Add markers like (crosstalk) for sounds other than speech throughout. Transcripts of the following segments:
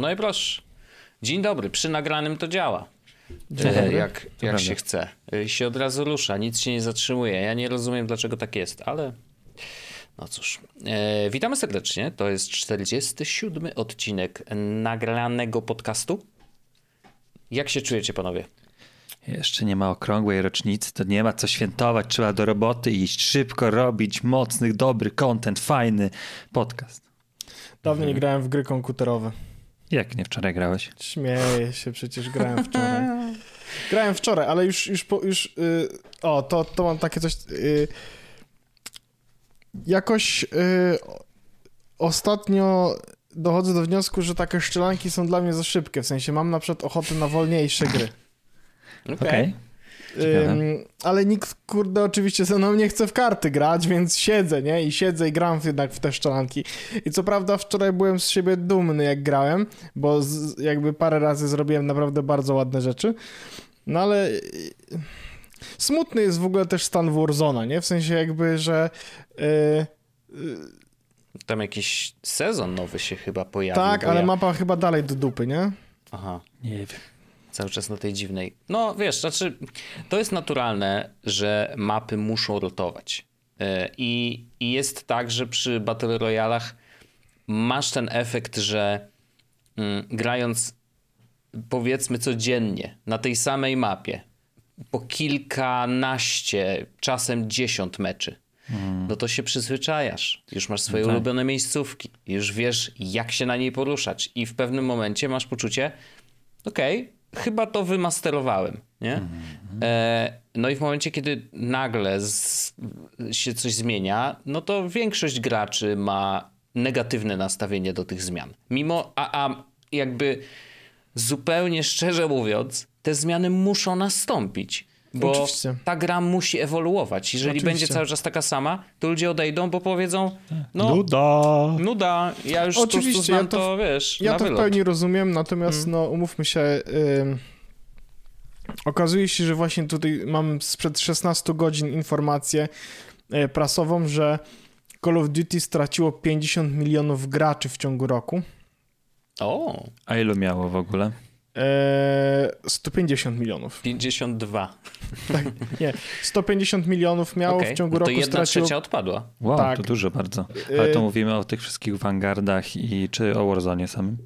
No i proszę. Dzień dobry, przy nagranym to działa. Dzień E, dobry. Jak, jak się chce. E, się od razu rusza, nic się nie zatrzymuje. Ja nie rozumiem, dlaczego tak jest, ale no cóż. E, witamy serdecznie. To jest 47 odcinek nagranego podcastu. Jak się czujecie, panowie? Jeszcze nie ma okrągłej rocznicy, to nie ma co świętować, trzeba do roboty iść, szybko robić mocny, dobry content, fajny podcast. Dawno nie grałem w gry komputerowe. Jak nie wczoraj grałeś? Śmieję się, przecież grałem wczoraj. Grałem wczoraj, ale już, już, po, już y, o, to, to mam takie coś, y, jakoś y, ostatnio dochodzę do wniosku, że takie szczelanki są dla mnie za szybkie, w sensie mam na przykład ochotę na wolniejsze gry. Okej. Ciekawe. Ym, ale nikt, kurde, oczywiście ze mną nie chce w karty grać, więc siedzę, nie? I siedzę i gram jednak w te szczelanki. I co prawda wczoraj byłem z siebie dumny, jak grałem, bo z, jakby parę razy zrobiłem naprawdę bardzo ładne rzeczy. No ale y, smutny jest w ogóle też stan Warzona, nie? W sensie jakby, że... y, Tam jakiś sezon nowy się chyba pojawił. tak, ale ja... mapa chyba dalej do dupy, nie? Aha. Nie wiem. Cały czas na tej dziwnej. No wiesz, znaczy, to jest naturalne, że mapy muszą rotować. Yy, I, I jest tak, że przy Battle Royalach masz ten efekt, że mm, grając powiedzmy codziennie na tej samej mapie po kilkanaście, czasem dziesiąt meczy, no to się przyzwyczajasz. Już masz swoje tak. ulubione miejscówki, już wiesz, jak się na niej poruszać, i w pewnym momencie masz poczucie, okej, chyba to wymasterowałem, nie? E, no i w momencie, kiedy nagle z, się coś zmienia, no to większość graczy ma negatywne nastawienie do tych zmian. Mimo, a, a jakby zupełnie szczerze mówiąc, te zmiany muszą nastąpić. Bo Oczywiście. ta gra musi ewoluować. Jeżeli Oczywiście. będzie cały czas taka sama, to ludzie odejdą, bo powiedzą, no Nuda! nuda, ja już Oczywiście, znam ja to to, w- wiesz, Ja na to w wylot. pełni rozumiem, natomiast Mm. no umówmy się, okazuje się, że właśnie tutaj mam sprzed 16 godzin informację y, prasową, że Call of Duty straciło 50 milionów graczy w ciągu roku. O, A ilu miało w ogóle? E, 150 milionów. 52. Nie, 150 milionów miało Okej, w ciągu no to roku jedna straciło. trzecia odpadła. Wow, Tak. to dużo bardzo. Ale to Y- mówimy o tych wszystkich Vanguardach i czy o Warzone samym?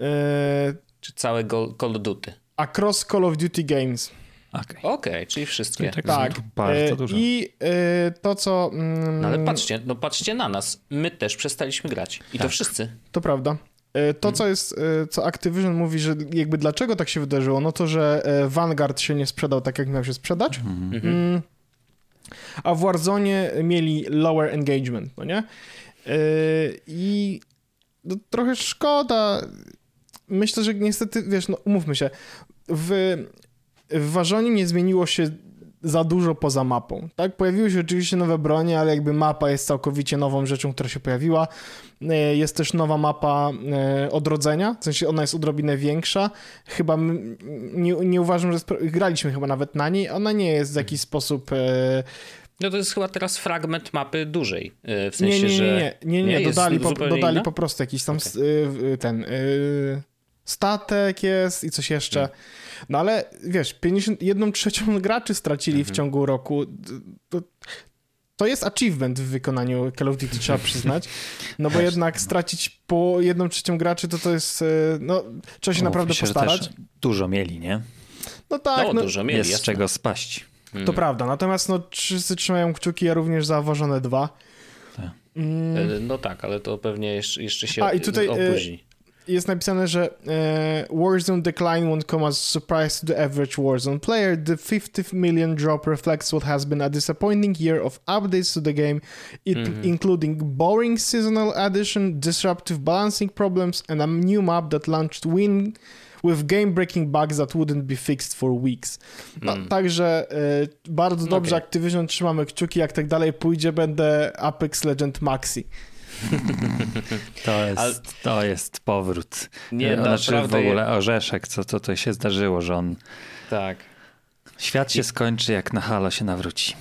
E, Czy całe Call of Duty. across Call of Duty Games. Okej. Okej, czyli wszystkie. Tak, Tak. bardzo E, dużo. I e, to, co. mm, No ale patrzcie, no patrzcie na nas. My też przestaliśmy grać. I to Tak. wszyscy. To prawda. E, To, co jest, e, co Activision mówi, że jakby dlaczego tak się wydarzyło, no to, że e, Vanguard się nie sprzedał tak, jak miał się sprzedać, Mhm. mm, a w Warzone mieli lower engagement, no nie? I no, trochę szkoda. Myślę, że niestety, wiesz, no umówmy się, w, w Warzonie nie zmieniło się za dużo poza mapą, tak? Pojawiły się oczywiście nowe bronie, ale jakby mapa jest całkowicie nową rzeczą, która się pojawiła. E, Jest też nowa mapa e, odrodzenia, w sensie ona jest odrobinę większa. Chyba nie, nie uważam, że graliśmy chyba nawet na niej. Ona nie jest w jakiś sposób. e, No to jest chyba teraz fragment mapy dużej. W Nie, sensie, nie, nie, że. nie, nie, dodali, po, dodali po prostu jakiś tam y, ten y, statek jest i coś jeszcze. Hmm. No ale wiesz, 51 trzecią graczy stracili Mhm. w ciągu roku. To, to jest achievement w wykonaniu Call of Duty, trzeba przyznać. No bo jednak stracić po jedną trzecią graczy to to jest, y, no trzeba się naprawdę się, postarać. Dużo mieli, nie? No tak, No, no, dużo mieli. Jest z jasne. czego spaść. to prawda. Natomiast no wszyscy trzymają kciuki, ja również za Warzone 2. Tak. Mm. E, No tak, ale to pewnie jeszcze, jeszcze się A, i tutaj, e, opóźni. Jest napisane, że e, Warzone decline won't come as a surprise to the average Warzone player. The 50 million drop reflects what has been a disappointing year of updates to the game, it, including boring seasonal addition, disruptive balancing problems, and a new map that launched win with game-breaking bugs that wouldn't be fixed for weeks. No, Także e, bardzo dobrze Okej. Activision, trzymamy kciuki, jak tak dalej pójdzie, będę Apex Legend Maxi. (laughs) To jest, Ale- to jest powrót. Nie, E, znaczy w naprawdę ogóle orzeszek, co to, to się zdarzyło, że on... Tak. Świat się skończy, jak na halo się nawróci.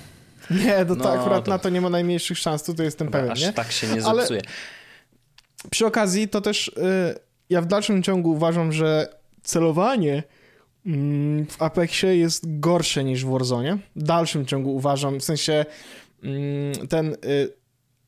Nie, to, No, to akurat to- na to nie ma najmniejszych szans, tutaj jestem pewien, Aż nie? tak się nie Ale- zepsuje. Przy okazji to też y, ja w dalszym ciągu uważam, że celowanie mm, w Apexie jest gorsze niż w Warzone. W dalszym ciągu uważam, w sensie mm, ten y,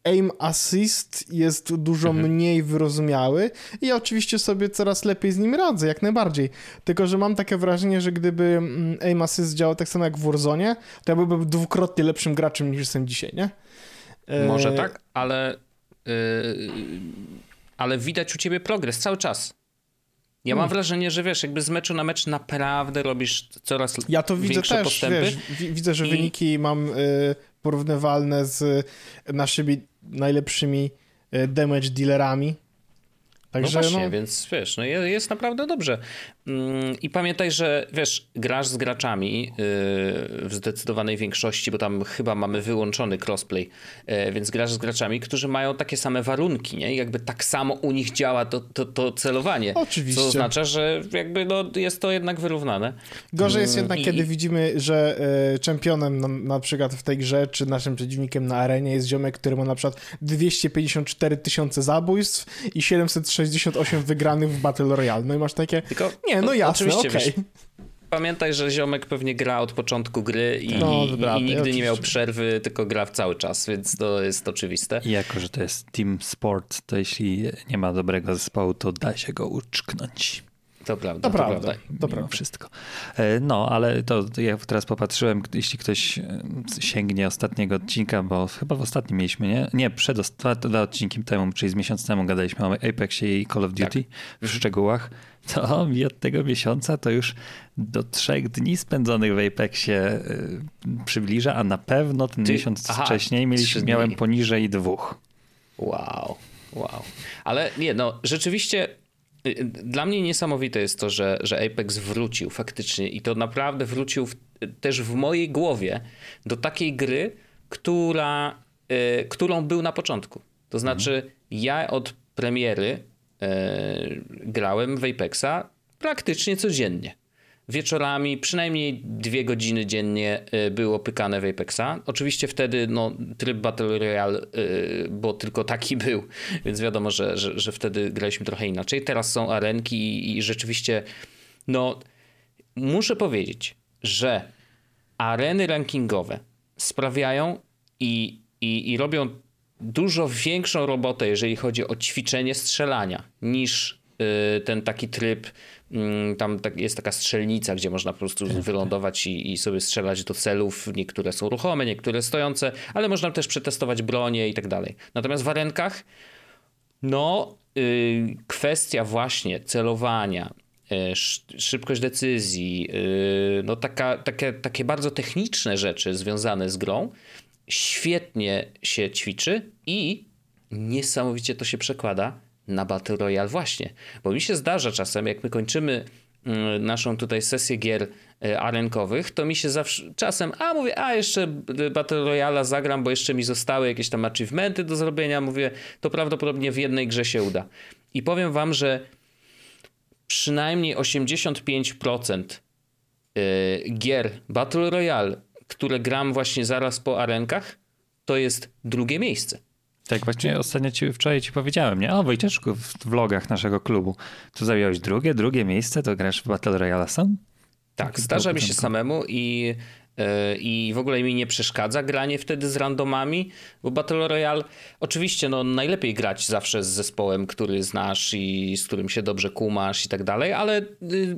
aim assist jest dużo Mhm. mniej wyrozumiały i ja oczywiście sobie coraz lepiej z nim radzę, jak najbardziej. Tylko, że mam takie wrażenie, że gdyby mm, aim assist działał tak samo jak w Warzone, to ja byłbym dwukrotnie lepszym graczem niż jestem dzisiaj, nie? E, Może tak, ale, yy, ale widać u ciebie progres cały czas. Ja mam Hmm. wrażenie, że wiesz, jakby z meczu na mecz naprawdę robisz coraz Ja to widzę też, postępy. wiesz, wi- widzę, że I- wyniki mam y, porównywalne z naszymi najlepszymi y, damage dealerami. Także no właśnie, no, więc wiesz, no je- jest naprawdę dobrze. Mm, I pamiętaj, że wiesz, grasz z graczami yy, w zdecydowanej większości, bo tam chyba mamy wyłączony crossplay, yy, więc grasz z graczami, którzy mają takie same warunki, nie? I jakby tak samo u nich działa to, to, to celowanie. Oczywiście. Co oznacza, że jakby no, jest to jednak wyrównane. gorzej jest jednak, I- kiedy widzimy, że y, czempionem na, na przykład w tej grze, czy naszym przeciwnikiem na arenie jest ziomek, który ma na przykład 254 tysiące zabójstw i 768 wygranych w Battle Royale. No i masz takie, Tylko, nie, no jasne, oczywiście, okej. wiesz, Pamiętaj, że ziomek pewnie gra od początku gry i, No, dobra, i nigdy nie miał oczywiście. przerwy, tylko gra w cały czas, więc to jest oczywiste. I jako, że to jest team sport, to jeśli nie ma dobrego zespołu, to da się go uczknąć. To prawda, To to, prawda, prawda. to prawda. wszystko. E, No, ale to ja teraz popatrzyłem, jeśli ktoś e, sięgnie ostatniego odcinka, bo chyba w ostatnim mieliśmy, nie? Nie, przed dwa, odcinki temu, czyli z miesiąc temu gadaliśmy o Apexie i Call of Duty w szczegółach, to mi od tego miesiąca to już do trzech dni spędzonych w Apexie y, przybliża, a na pewno ten Ty- miesiąc aha, wcześniej mieliśmy, miałem poniżej dwóch. Wow, wow. Ale nie, no rzeczywiście dla mnie niesamowite jest to, że, że Apex wrócił faktycznie i to naprawdę wrócił w, też w mojej głowie do takiej gry, która, y, którą był na początku. To znaczy ja od premiery y, grałem w Apexa praktycznie codziennie. Wieczorami przynajmniej dwie godziny dziennie y, było pykane w Apexa. Oczywiście wtedy no, tryb Battle Royale, y, bo tylko taki (laughs) był, więc wiadomo, że, że, że wtedy graliśmy trochę inaczej. Teraz są arenki i, i rzeczywiście, no, muszę powiedzieć, że areny rankingowe sprawiają i, i, i robią dużo większą robotę, jeżeli chodzi o ćwiczenie strzelania, niż ten taki tryb. mm, Tam tak, jest taka strzelnica, gdzie można po prostu wylądować i, i sobie strzelać do celów. Niektóre są ruchome, niektóre stojące, ale można też przetestować bronię i tak dalej. Natomiast w arenkach, no, y, kwestia właśnie celowania, y, sz- szybkość decyzji, y, no taka, takie, takie bardzo techniczne rzeczy związane z grą, świetnie się ćwiczy i niesamowicie to się przekłada na Battle Royale właśnie. Bo mi się zdarza czasem, jak my kończymy mm, naszą tutaj sesję gier e, arenkowych, to mi się zawsze czasem, a mówię, a jeszcze Battle Royale zagram, bo jeszcze mi zostały jakieś tam achievementy do zrobienia, mówię, to prawdopodobnie w jednej grze się uda. I powiem wam, że przynajmniej 85% y, gier Battle Royale, które gram właśnie zaraz po arenkach, to jest drugie miejsce. Tak właśnie ostatnio ci, wczoraj ci powiedziałem, nie? O Wojcieszku, w vlogach naszego klubu. Tu zająłeś drugie, drugie miejsce, to grasz w Battle Royale sam? Tak, zdarza mi się samemu i, yy, i w ogóle mi nie przeszkadza granie wtedy z randomami, bo Battle Royale oczywiście no, najlepiej grać zawsze z zespołem, który znasz i z którym się dobrze kumasz i tak dalej, ale yy,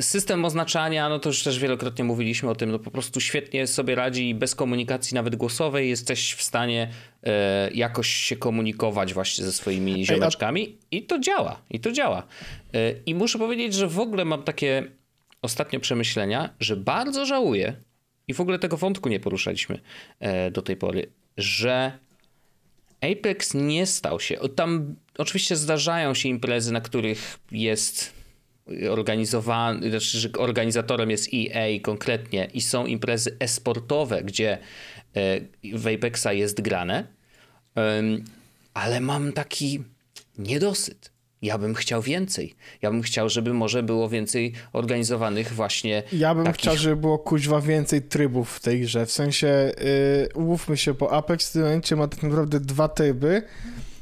system oznaczania, no to już też wielokrotnie mówiliśmy o tym, no po prostu świetnie sobie radzi i bez komunikacji nawet głosowej jesteś w stanie yy, jakoś się komunikować właśnie ze swoimi ziomeczkami i to działa, i to działa. Yy, I muszę powiedzieć, że w ogóle mam takie ostatnio przemyślenia, że bardzo żałuję i w ogóle tego wątku nie poruszaliśmy e, do tej pory, że Apex nie stał się. Tam oczywiście zdarzają się imprezy, na których jest organizowany, znaczy, że organizatorem jest EA konkretnie i są imprezy esportowe, gdzie e, w Apexa jest grane, ale mam taki niedosyt. Ja bym chciał więcej. Ja bym chciał, żeby może było więcej organizowanych właśnie Ja bym takich... chciał, żeby było kuźwa więcej trybów w tej grze. W sensie, yy, umówmy się, bo Apex w tym momencie ma tak naprawdę dwa tryby.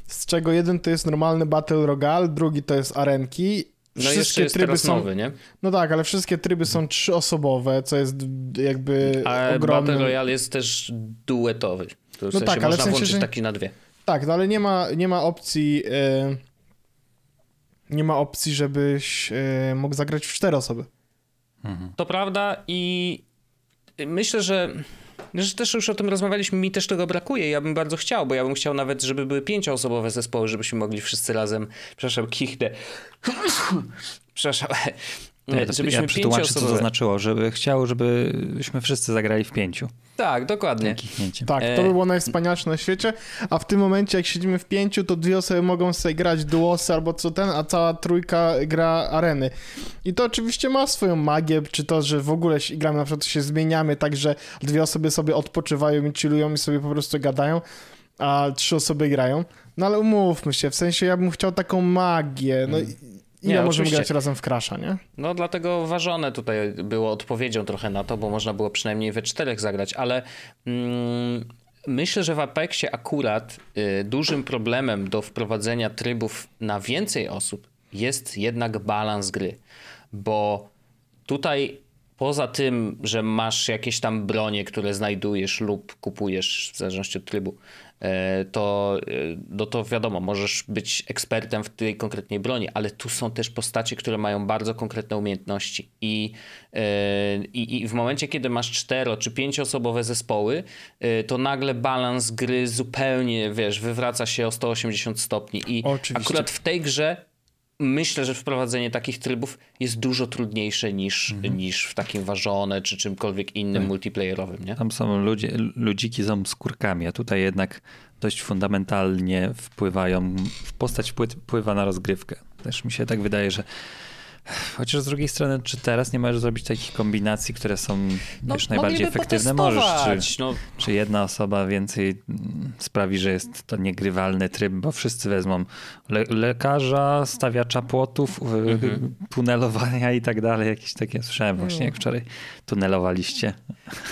z czego jeden to jest normalny Battle Royale, drugi to jest arenki. No jest teraz są, nowy, nie? No tak, ale wszystkie tryby są trzyosobowe, co jest jakby A ogromnym... Battle Royale jest też duetowy. To w No sensie tak, ale można w sensie, włączyć że- taki na dwie. Tak, no ale nie ma, nie ma opcji... e, nie ma opcji, żebyś e, mógł zagrać w cztery osoby. To prawda i myślę, że, że też już o tym rozmawialiśmy, mi też tego brakuje. Ja bym bardzo chciał, bo ja bym chciał nawet, żeby były pięcioosobowe zespoły, żebyśmy mogli wszyscy razem, przepraszam, kichnę. (coughs) Przepraszam. Nie, to żebyśmy ja przetłumaczę, co to znaczyło, żeby chciał, żebyśmy wszyscy zagrali w pięciu. Tak, dokładnie. Tak, E- to by było najwspanialsze na świecie, a w tym momencie jak siedzimy w pięciu, to dwie osoby mogą sobie grać duosy albo co ten, a cała trójka gra areny. I to oczywiście ma swoją magię, czy to, że w ogóle się- gramy, na przykład się zmieniamy tak, że dwie osoby sobie odpoczywają i chillują i sobie po prostu gadają, a trzy osoby grają. No ale umówmy się, w sensie ja bym chciał taką magię, no ile Nie, możemy grać razem w Crasha, nie? No dlatego ważone tutaj było odpowiedzią trochę na to, bo można było przynajmniej we czterech zagrać, ale mm, myślę, że w Apexie akurat y, dużym problemem do wprowadzenia trybów na więcej osób jest jednak balans gry, bo tutaj poza tym, że masz jakieś tam bronie, które znajdujesz lub kupujesz w zależności od trybu, to, e, no to wiadomo, możesz być ekspertem w tej konkretnej broni, ale tu są też postacie, które mają bardzo konkretne umiejętności i, e, i, i w momencie, kiedy masz cztero czy pięcioosobowe zespoły, e, to nagle balans gry zupełnie, wiesz, wywraca się o 180 stopni i Oczywiście. akurat w tej grze myślę, że wprowadzenie takich trybów jest dużo trudniejsze niż, Mhm. niż w takim ważone czy czymkolwiek innym Tak. multiplayerowym, nie? Tam są ludzie, ludziki są skórkami, a tutaj jednak dość fundamentalnie wpływają, postać wpły- wpływa na rozgrywkę. Też mi się tak wydaje, że chociaż z drugiej strony, czy teraz nie możesz zrobić takich kombinacji, które są wiesz, najbardziej No, mogliby efektywne? Możesz, czy, no, czy jedna osoba więcej mm, sprawi, że jest to niegrywalny tryb, bo wszyscy wezmą le lekarza, stawiacza płotów, Mhm. tunelowania i tak dalej. Jakieś takie słyszałem właśnie, jak wczoraj tunelowaliście.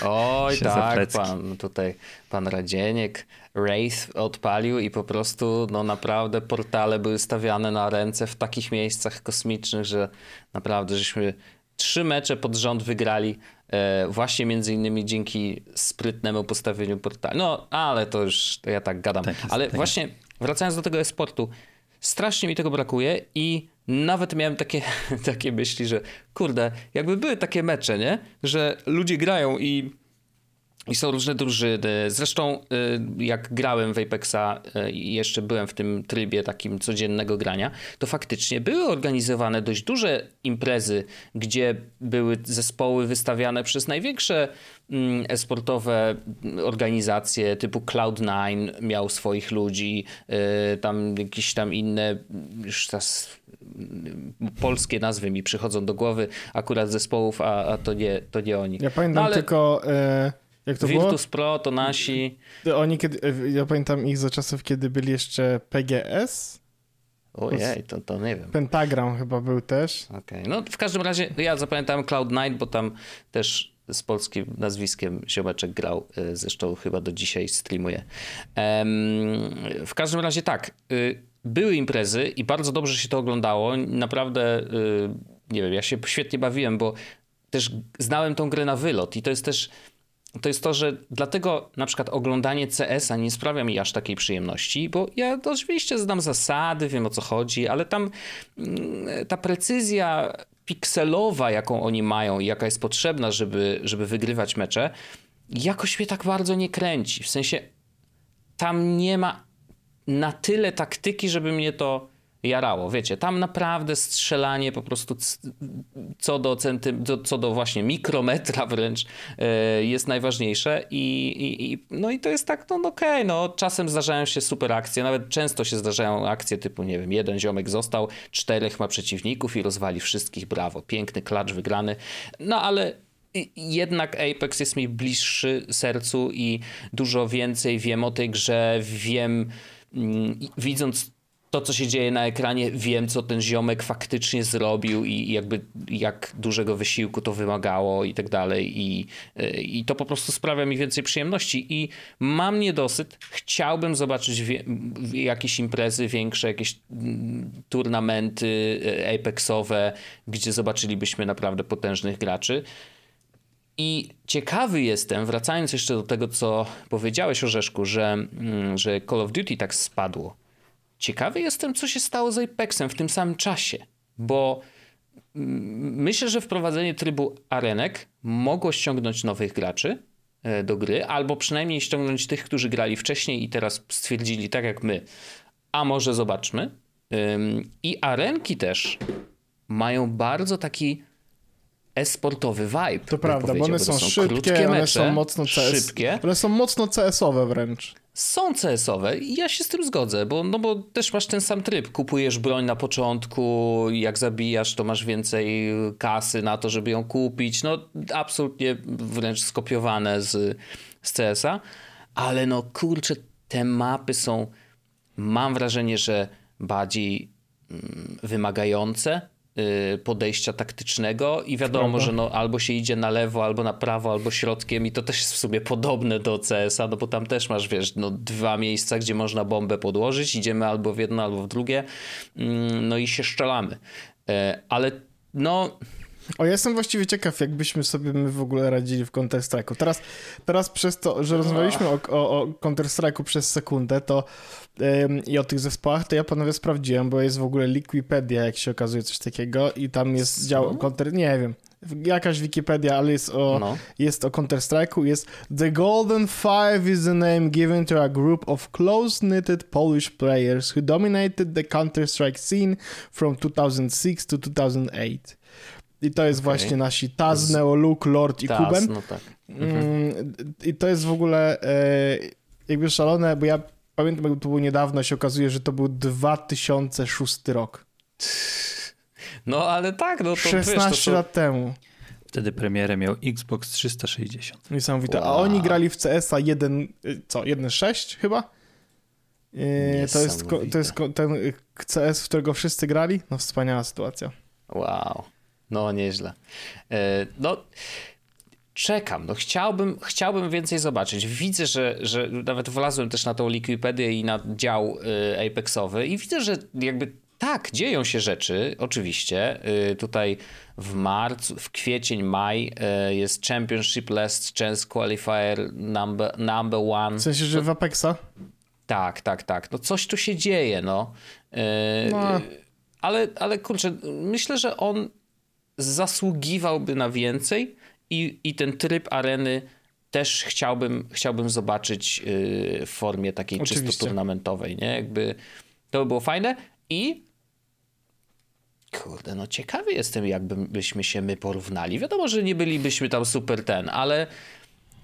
Oj, tak, pan tutaj, pan Radzieniek, Wraith odpalił i po prostu, no naprawdę portale były stawiane na ręce w takich miejscach kosmicznych, że naprawdę żeśmy trzy mecze pod rząd wygrali e, właśnie między innymi dzięki sprytnemu postawieniu portali. No, ale to już, to ja tak gadam. Tak jest, ale tak właśnie wracając do tego e-sportu, strasznie mi tego brakuje i nawet miałem takie, (laughs) takie myśli, że kurde, jakby były takie mecze, nie? Że ludzie grają i i są różne drużyny. Zresztą, y, jak grałem w Apexa y, i jeszcze byłem w tym trybie takim codziennego grania, to faktycznie były organizowane dość duże imprezy, gdzie były zespoły wystawiane przez największe mm, e-sportowe organizacje, typu Cloud9 miał swoich ludzi, y, tam jakieś tam inne, już teraz mm, polskie nazwy mi przychodzą do głowy, akurat zespołów, a, a to, nie, to nie oni. Ja pamiętam No, ale- tylko... E, jak to było? Virtus Pro to nasi. Oni kiedy, e, ja pamiętam ich za czasów, kiedy byli jeszcze PGS. Ojej, to, to nie wiem. Pentagram chyba był też. Okej. No w każdym razie ja zapamiętałem Cloud9, bo tam też z polskim nazwiskiem Siomeczek grał, y, zresztą chyba do dzisiaj streamuje. W każdym razie tak, y, były imprezy i bardzo dobrze się to oglądało. Naprawdę, y, nie wiem, ja się świetnie bawiłem, bo też znałem tą grę na wylot i to jest też to jest to, że dlatego na przykład oglądanie CS-a nie sprawia mi aż takiej przyjemności, bo ja oczywiście znam zasady, wiem o co chodzi, ale tam mm, ta precyzja pikselowa, jaką oni mają i jaka jest potrzebna, żeby, żeby wygrywać mecze, jakoś mnie tak bardzo nie kręci. W sensie tam nie ma na tyle taktyki, żeby mnie to jarało. Wiecie, tam naprawdę strzelanie po prostu co do, centym, do, co do właśnie mikrometra wręcz e, jest najważniejsze i, i, i no i to jest tak, no, no okej, no czasem zdarzają się super akcje, nawet często się zdarzają akcje typu, nie wiem, jeden ziomek został, czterech ma przeciwników i rozwali wszystkich, brawo, piękny klacz wygrany, no ale jednak Apex jest mi bliższy sercu i dużo więcej wiem o tej grze, wiem, mm, widząc to, co się dzieje na ekranie, wiem, co ten ziomek faktycznie zrobił i jakby jak dużego wysiłku to wymagało i tak dalej. I, i to po prostu sprawia mi więcej przyjemności. I mam niedosyt. Chciałbym zobaczyć wie, jakieś imprezy większe, jakieś mm, turnamenty e, apexowe, gdzie zobaczylibyśmy naprawdę potężnych graczy. I ciekawy jestem, wracając jeszcze do tego, co powiedziałeś, Orzeszku, że, mm, że Call of Duty tak spadło. Ciekawy jestem, co się stało z Apexem w tym samym czasie, bo mm, myślę, że wprowadzenie trybu arenek mogło ściągnąć nowych graczy e, do gry, albo przynajmniej ściągnąć tych, którzy grali wcześniej i teraz stwierdzili tak jak my, a może zobaczmy. I arenki też mają bardzo taki e-sportowy vibe. To prawda, bo one są, są szybkie, one są mocno CS, szybkie. One są mocno CS-owe wręcz. Są CS-owe i ja się z tym zgodzę, bo, no bo też masz ten sam tryb. Kupujesz broń na początku, jak zabijasz, to masz więcej kasy na to, żeby ją kupić. No absolutnie wręcz skopiowane z, z CS-a, ale no kurczę, te mapy są, mam wrażenie, że bardziej mm, wymagające podejścia taktycznego i wiadomo, Prawda. że no, albo się idzie na lewo, albo na prawo, albo środkiem i to też jest w sumie podobne do CS-a, no bo tam też masz, wiesz, no, dwa miejsca, gdzie można bombę podłożyć, idziemy albo w jedno, albo w drugie, mm, no i się szczelamy. E, ale no... O, ja jestem właściwie ciekaw, jakbyśmy sobie my w ogóle radzili w Counter-Strike'u. Teraz, teraz przez to, że rozmawialiśmy o, o, o Counter-Strike'u przez sekundę, to i o tych zespołach, to ja panowie sprawdziłem, bo jest w ogóle Liquipedia, jak się okazuje, coś takiego i tam jest dział Counter, nie wiem, jakaś Wikipedia, ale jest o, no. jest o Counter-Strike'u, jest The Golden Five is the name given to a group of close-knitted Polish players who dominated the Counter-Strike scene from 2006 to 2008. I to jest okay. właśnie nasi Taz. Neoluk, Lord i Taz, Kuben. No tak. Mm, mhm. I to jest w ogóle e, jakby szalone, bo ja pamiętam, jak to było niedawno, się okazuje, że to był 2006 rok. No ale tak, no to 16 wiesz, to, to... lat temu. Wtedy premierę miał Xbox 360. Niesamowite. Wow. A oni grali w CS-a 1, co, 1.6 chyba? Yy, to jest, to jest ten CS, w którego wszyscy grali? No wspaniała sytuacja. Wow. No nieźle. Yy, no czekam, no chciałbym, chciałbym więcej zobaczyć. Widzę, że, że nawet wlazłem też na tą Liquipedię i na dział y, Apexowy i widzę, że jakby tak, dzieją się rzeczy, oczywiście. Y, tutaj w marcu, w kwiecień, maj jest Championship Last Chance Qualifier number, number one. W sensie, że w Apexa? Tak, tak, tak. No coś tu się dzieje, no. No. Ale, ale kurczę, myślę, że on zasługiwałby na więcej i, i ten tryb areny też chciałbym, chciałbym zobaczyć y, w formie takiej Oczywiście. czysto turnamentowej, nie? Jakby to by było fajne i kurde, no ciekawy jestem, jakbyśmy się my porównali. Wiadomo, że nie bylibyśmy tam super ten, ale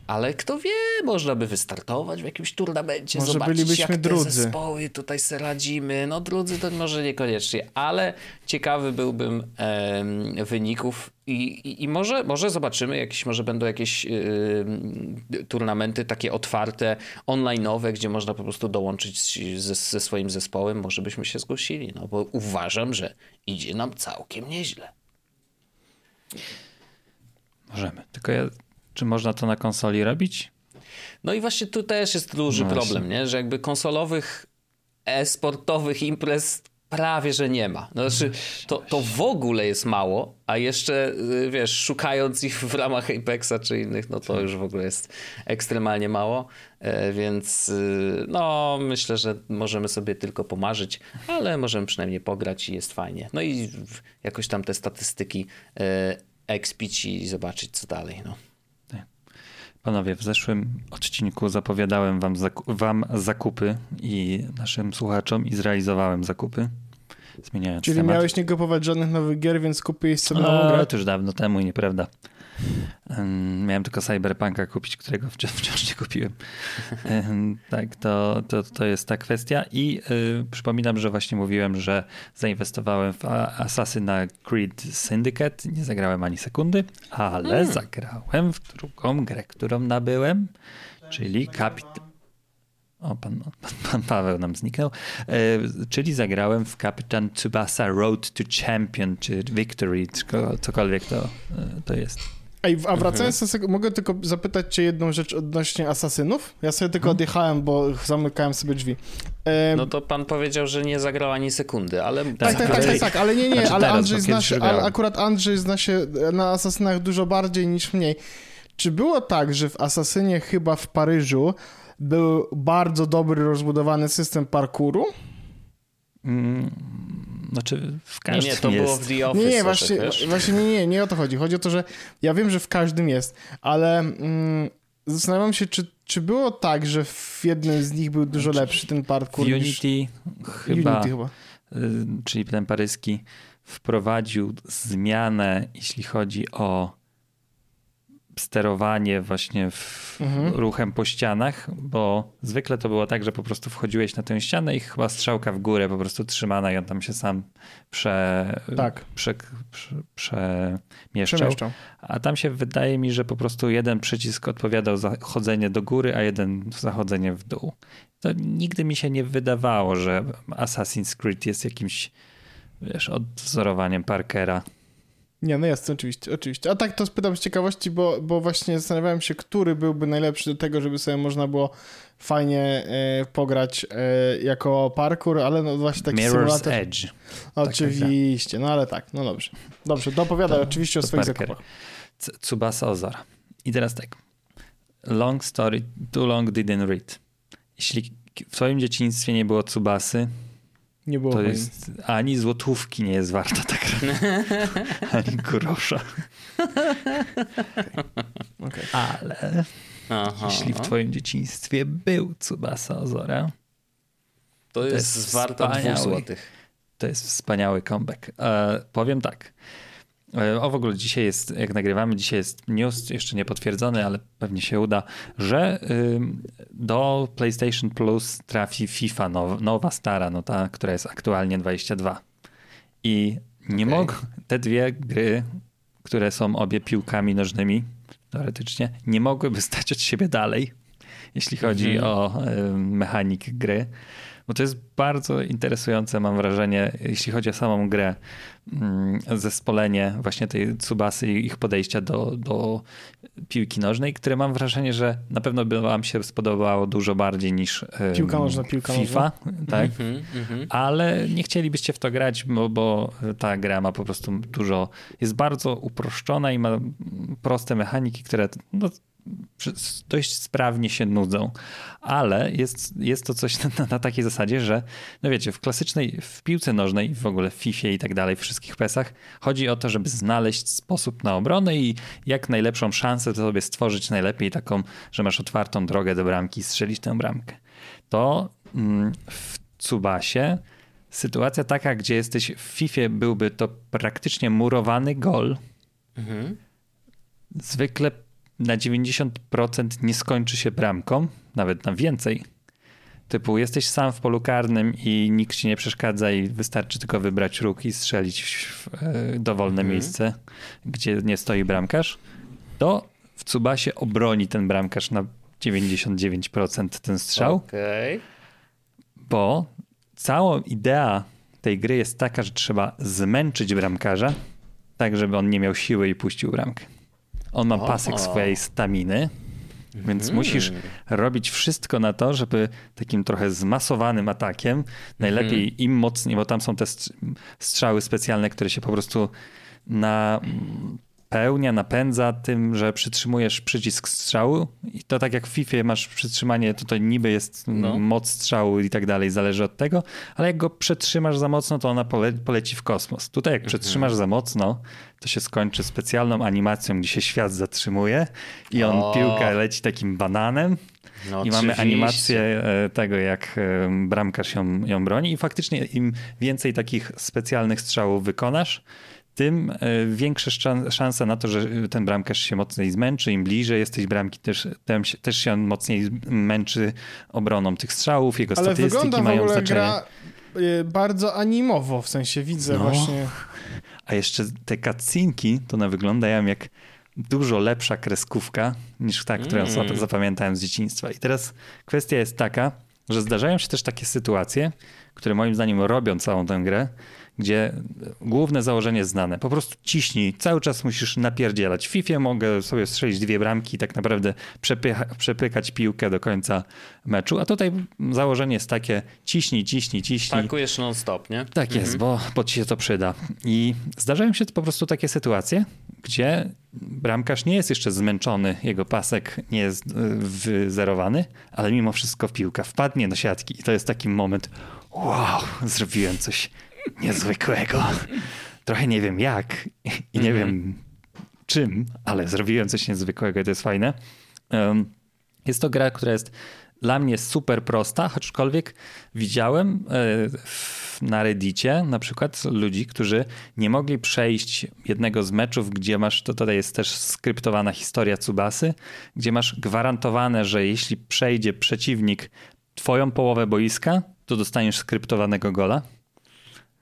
ale kto wie, można by wystartować w jakimś turnamencie, może zobaczyć bylibyśmy jak drudzy. te zespoły tutaj se radzimy. No drudzy to może niekoniecznie, ale ciekawy byłbym e, wyników i, i, i, może, może zobaczymy, jakieś, może będą jakieś e, turnamenty takie otwarte, online'owe, gdzie można po prostu dołączyć ze, ze swoim zespołem. Może byśmy się zgłosili, no bo uważam, że idzie nam całkiem nieźle. Możemy, tylko ja czy można to na konsoli robić? No i właśnie tu też jest duży no problem, nie? że jakby konsolowych e-sportowych imprez prawie, że nie ma. No, znaczy, to, to w ogóle jest mało, a jeszcze, y, wiesz, szukając ich w ramach Apexa czy innych, no to już w ogóle jest ekstremalnie mało, e, więc y, no, myślę, że możemy sobie tylko pomarzyć, ale możemy przynajmniej pograć i jest fajnie. No i jakoś tam te statystyki e, expić i zobaczyć, co dalej, no. Panowie, w zeszłym odcinku zapowiadałem wam, zaku wam zakupy i naszym słuchaczom i zrealizowałem zakupy. Zmieniając Czyli temat. miałeś nie kupować żadnych nowych gier, więc kupiłeś sobie nową grę? To już dawno temu i nieprawda. Miałem tylko Cyberpunka kupić, którego wciąż, (laughs) nie kupiłem. tak, to, to, to jest ta kwestia. I y, przypominam, że właśnie mówiłem, że zainwestowałem w Assassin's Creed Syndicate. Nie zagrałem ani sekundy, ale hmm. zagrałem w drugą grę, którą nabyłem, czyli Capit O, pan, pan, pan Paweł nam zniknął. E, czyli zagrałem w Kapitan Tsubasa Road to Champion, czy Victory, czy cokolwiek to, e, to jest. Ej, a wracając do tego, mogę tylko zapytać cię jedną rzecz odnośnie asasynów? Ja sobie tylko odjechałem, bo zamykałem sobie drzwi. No to pan powiedział, że nie zagrał ani sekundy, ale... Tak, tak, tak, tak, tak, tak ale nie, nie, Znaczy ale teraz, Andrzej zna się, ale akurat Andrzej zna się na asasynach dużo bardziej niż mniej. Czy było tak, że w Asasynie chyba w Paryżu był bardzo dobry, rozbudowany system parkouru? Mm, znaczy w Nie, każdym nie, to jest. było w The Office. Nie, nie, właśnie, właśnie nie, nie, nie o to chodzi. Chodzi o to, że ja wiem, że w każdym jest, ale mm, zastanawiam się, czy, czy było tak, że w jednym z nich był dużo lepszy ten W parkour niż... Unity chyba, Unity chyba. y, czyli ten paryski, wprowadził zmianę, jeśli chodzi o sterowanie właśnie Mhm. ruchem po ścianach, bo zwykle to było tak, że po prostu wchodziłeś na tę ścianę i chyba strzałka w górę po prostu trzymana i on tam się sam prze, Tak. prze, prze, przemieszczał. Przemieszczał. A tam się wydaje mi, że po prostu jeden przycisk odpowiadał za chodzenie do góry, a jeden za chodzenie w dół. To nigdy mi się nie wydawało, że Assassin's Creed jest jakimś, wiesz, odwzorowaniem Parkera. Nie, no jest, oczywiście, oczywiście. A tak to spytam z ciekawości, bo, bo właśnie zastanawiałem się, który byłby najlepszy do tego, żeby sobie można było fajnie e, pograć e, jako parkour, ale no właśnie taki Mirror's symulator. Edge. Oczywiście, no ale tak, no dobrze. Dobrze, dopowiadaj To- oczywiście o swoich Parker. zakupach. Tsubasa Ozora. I teraz tak. Long story, too long didn't read. Jeśli w twoim dzieciństwie nie było Tsubasy, Nie było to moim. jest ani złotówki nie jest warta ta gra. (laughs) ani grosza. Okej. Ale Aha. jeśli w twoim dzieciństwie był Tsubasa Ozora, To jest, jest warta dwóch wspaniały. złotych. to jest wspaniały comeback. E, powiem tak. E, o w ogóle dzisiaj jest, jak nagrywamy, dzisiaj jest news, jeszcze nie potwierdzony, ale pewnie się uda, że do PlayStation Plus trafi FIFA now, nowa, stara, no ta, która jest aktualnie 22. I nie Okej. mogą, te dwie gry, które są obie piłkami nożnymi, teoretycznie, nie mogłyby stać od siebie dalej, jeśli chodzi Mhm. o ym, mechanik gry. Bo to jest bardzo interesujące, mam wrażenie, jeśli chodzi o samą grę, mm, zespolenie właśnie tej Tsubasy i ich podejścia do, do piłki nożnej, które mam wrażenie, że na pewno by wam się spodobało dużo bardziej niż Piłka nożna, piłka FIFA, tak? Mhm, mhm. Ale nie chcielibyście w to grać, bo, bo ta gra ma po prostu dużo, jest bardzo uproszczona i ma proste mechaniki, które no, dość sprawnie się nudzą. Ale jest, jest to coś (laughs) na, na takiej zasadzie, że no wiecie, w klasycznej, w piłce nożnej, w ogóle w FIFA i tak dalej, w wszystkich pesach, chodzi o to, żeby znaleźć sposób na obronę i jak najlepszą szansę to sobie stworzyć najlepiej taką, że masz otwartą drogę do bramki i strzelić tę bramkę. To mm, w Tsubasie sytuacja taka, gdzie jesteś w FIFA byłby to praktycznie murowany gol. Mhm. Zwykle na 90% nie skończy się bramką, nawet na więcej. Typu jesteś sam w polu karnym i nikt ci nie przeszkadza i wystarczy tylko wybrać róg i strzelić w e, dowolne Mhm. miejsce, gdzie nie stoi bramkarz. To w Tsubasie obroni ten bramkarz na 99% ten strzał. Okej. bo cała idea tej gry jest taka, że trzeba zmęczyć bramkarza, tak żeby on nie miał siły i puścił bramkę. On ma pasek swojej staminy, więc Mhm. musisz robić wszystko na to, żeby takim trochę zmasowanym atakiem, najlepiej Mhm. im mocniej, bo tam są te str- strzały specjalne, które się po prostu na pełnia, napędza tym, że przytrzymujesz przycisk strzału i to tak jak w FIFA masz przytrzymanie, to to niby jest No. moc strzału i tak dalej, zależy od tego, ale jak go przetrzymasz za mocno, to ona pole, poleci w kosmos. Tutaj jak przetrzymasz za mocno, to się skończy specjalną animacją, gdzie się świat zatrzymuje i on O. piłka leci takim bananem No i mamy animację e, tego, jak e, bramkarz ją, ją broni. I faktycznie im więcej takich specjalnych strzałów wykonasz, tym e, większe szanse na to, że ten bramkarz się mocniej zmęczy. Im bliżej jesteś bramki, też, też się on mocniej męczy obroną tych strzałów. Jego Ale statystyki wygląda w mają ogóle znaczenie. gra y, bardzo animowo, w sensie widzę No. właśnie... A jeszcze te cutscenki, to one wyglądają jak dużo lepsza kreskówka niż ta, którą mm. zapamiętałem z dzieciństwa. I teraz kwestia jest taka, że zdarzają się też takie sytuacje, które moim zdaniem robią całą tę grę, gdzie główne założenie jest znane. Po prostu ciśnij, cały czas musisz napierdzielać. W FIFA mogę sobie strzelić dwie bramki i tak naprawdę przepycha, przepykać piłkę do końca meczu, a tutaj założenie jest takie ciśnij, ciśnij, ciśnij. Tankujesz non-stop, nie? Tak jest, mhm. bo, bo ci się to przyda. I zdarzają się po prostu takie sytuacje, gdzie bramkarz nie jest jeszcze zmęczony, jego pasek nie jest e, wyzerowany, ale mimo wszystko piłka wpadnie do siatki i to jest taki moment, wow, zrobiłem coś niezwykłego. Trochę nie wiem jak i nie wiem mhm. czym, ale zrobiłem coś niezwykłego i to jest fajne. Jest to gra, która jest dla mnie super prosta, aczkolwiek widziałem e, na Reddicie na przykład ludzi, którzy nie mogli przejść jednego z meczów, gdzie masz, to tutaj jest też skryptowana historia Tsubasy, gdzie masz gwarantowane, że jeśli przejdzie przeciwnik twoją połowę boiska, to dostaniesz skryptowanego gola.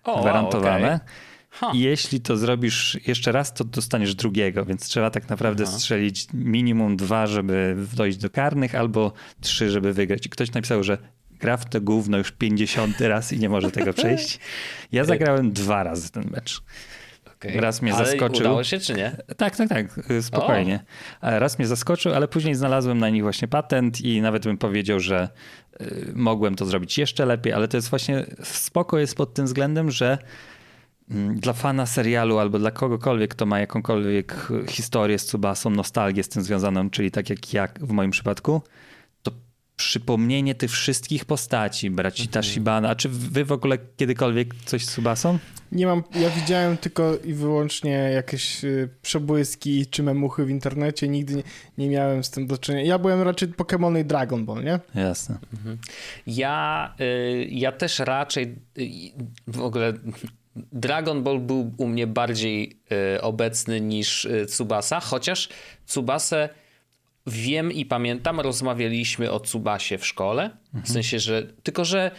O, gwarantowane. Okay. Huh. Jeśli to zrobisz jeszcze raz, to dostaniesz drugiego, więc trzeba tak naprawdę Aha. strzelić minimum dwa, żeby dojść do karnych, albo trzy, żeby wygrać. I ktoś napisał, że gra w to gówno już 50 raz i nie może tego (laughs) przejść. Ja zagrałem dwa razy ten mecz. Okay. Raz mnie ale zaskoczył. Udało się, czy nie? Tak, tak, tak, spokojnie. O. Raz mnie zaskoczył, ale później znalazłem na nich właśnie patent i nawet bym powiedział, że y, mogłem to zrobić jeszcze lepiej, ale to jest właśnie spoko jest pod tym względem, że dla fana serialu albo dla kogokolwiek, kto ma jakąkolwiek historię z Tsubasą, nostalgię z tym związaną, czyli tak jak ja w moim przypadku, przypomnienie tych wszystkich postaci, braci mhm. Tashibana. A czy wy w ogóle kiedykolwiek coś z Subasą? Nie mam, ja widziałem tylko i wyłącznie jakieś y, przebłyski czy memuchy w internecie, nigdy nie, nie, miałem z tym do czynienia. Ja byłem raczej Pokémon i Dragon Ball, nie? Jasne. Mhm. Ja, y, ja też raczej y, w ogóle Dragon Ball był u mnie bardziej obecny niż Tsubasa, chociaż Tsubasę wiem i pamiętam, rozmawialiśmy o Tsubasie w szkole. Mhm. W sensie, że tylko, że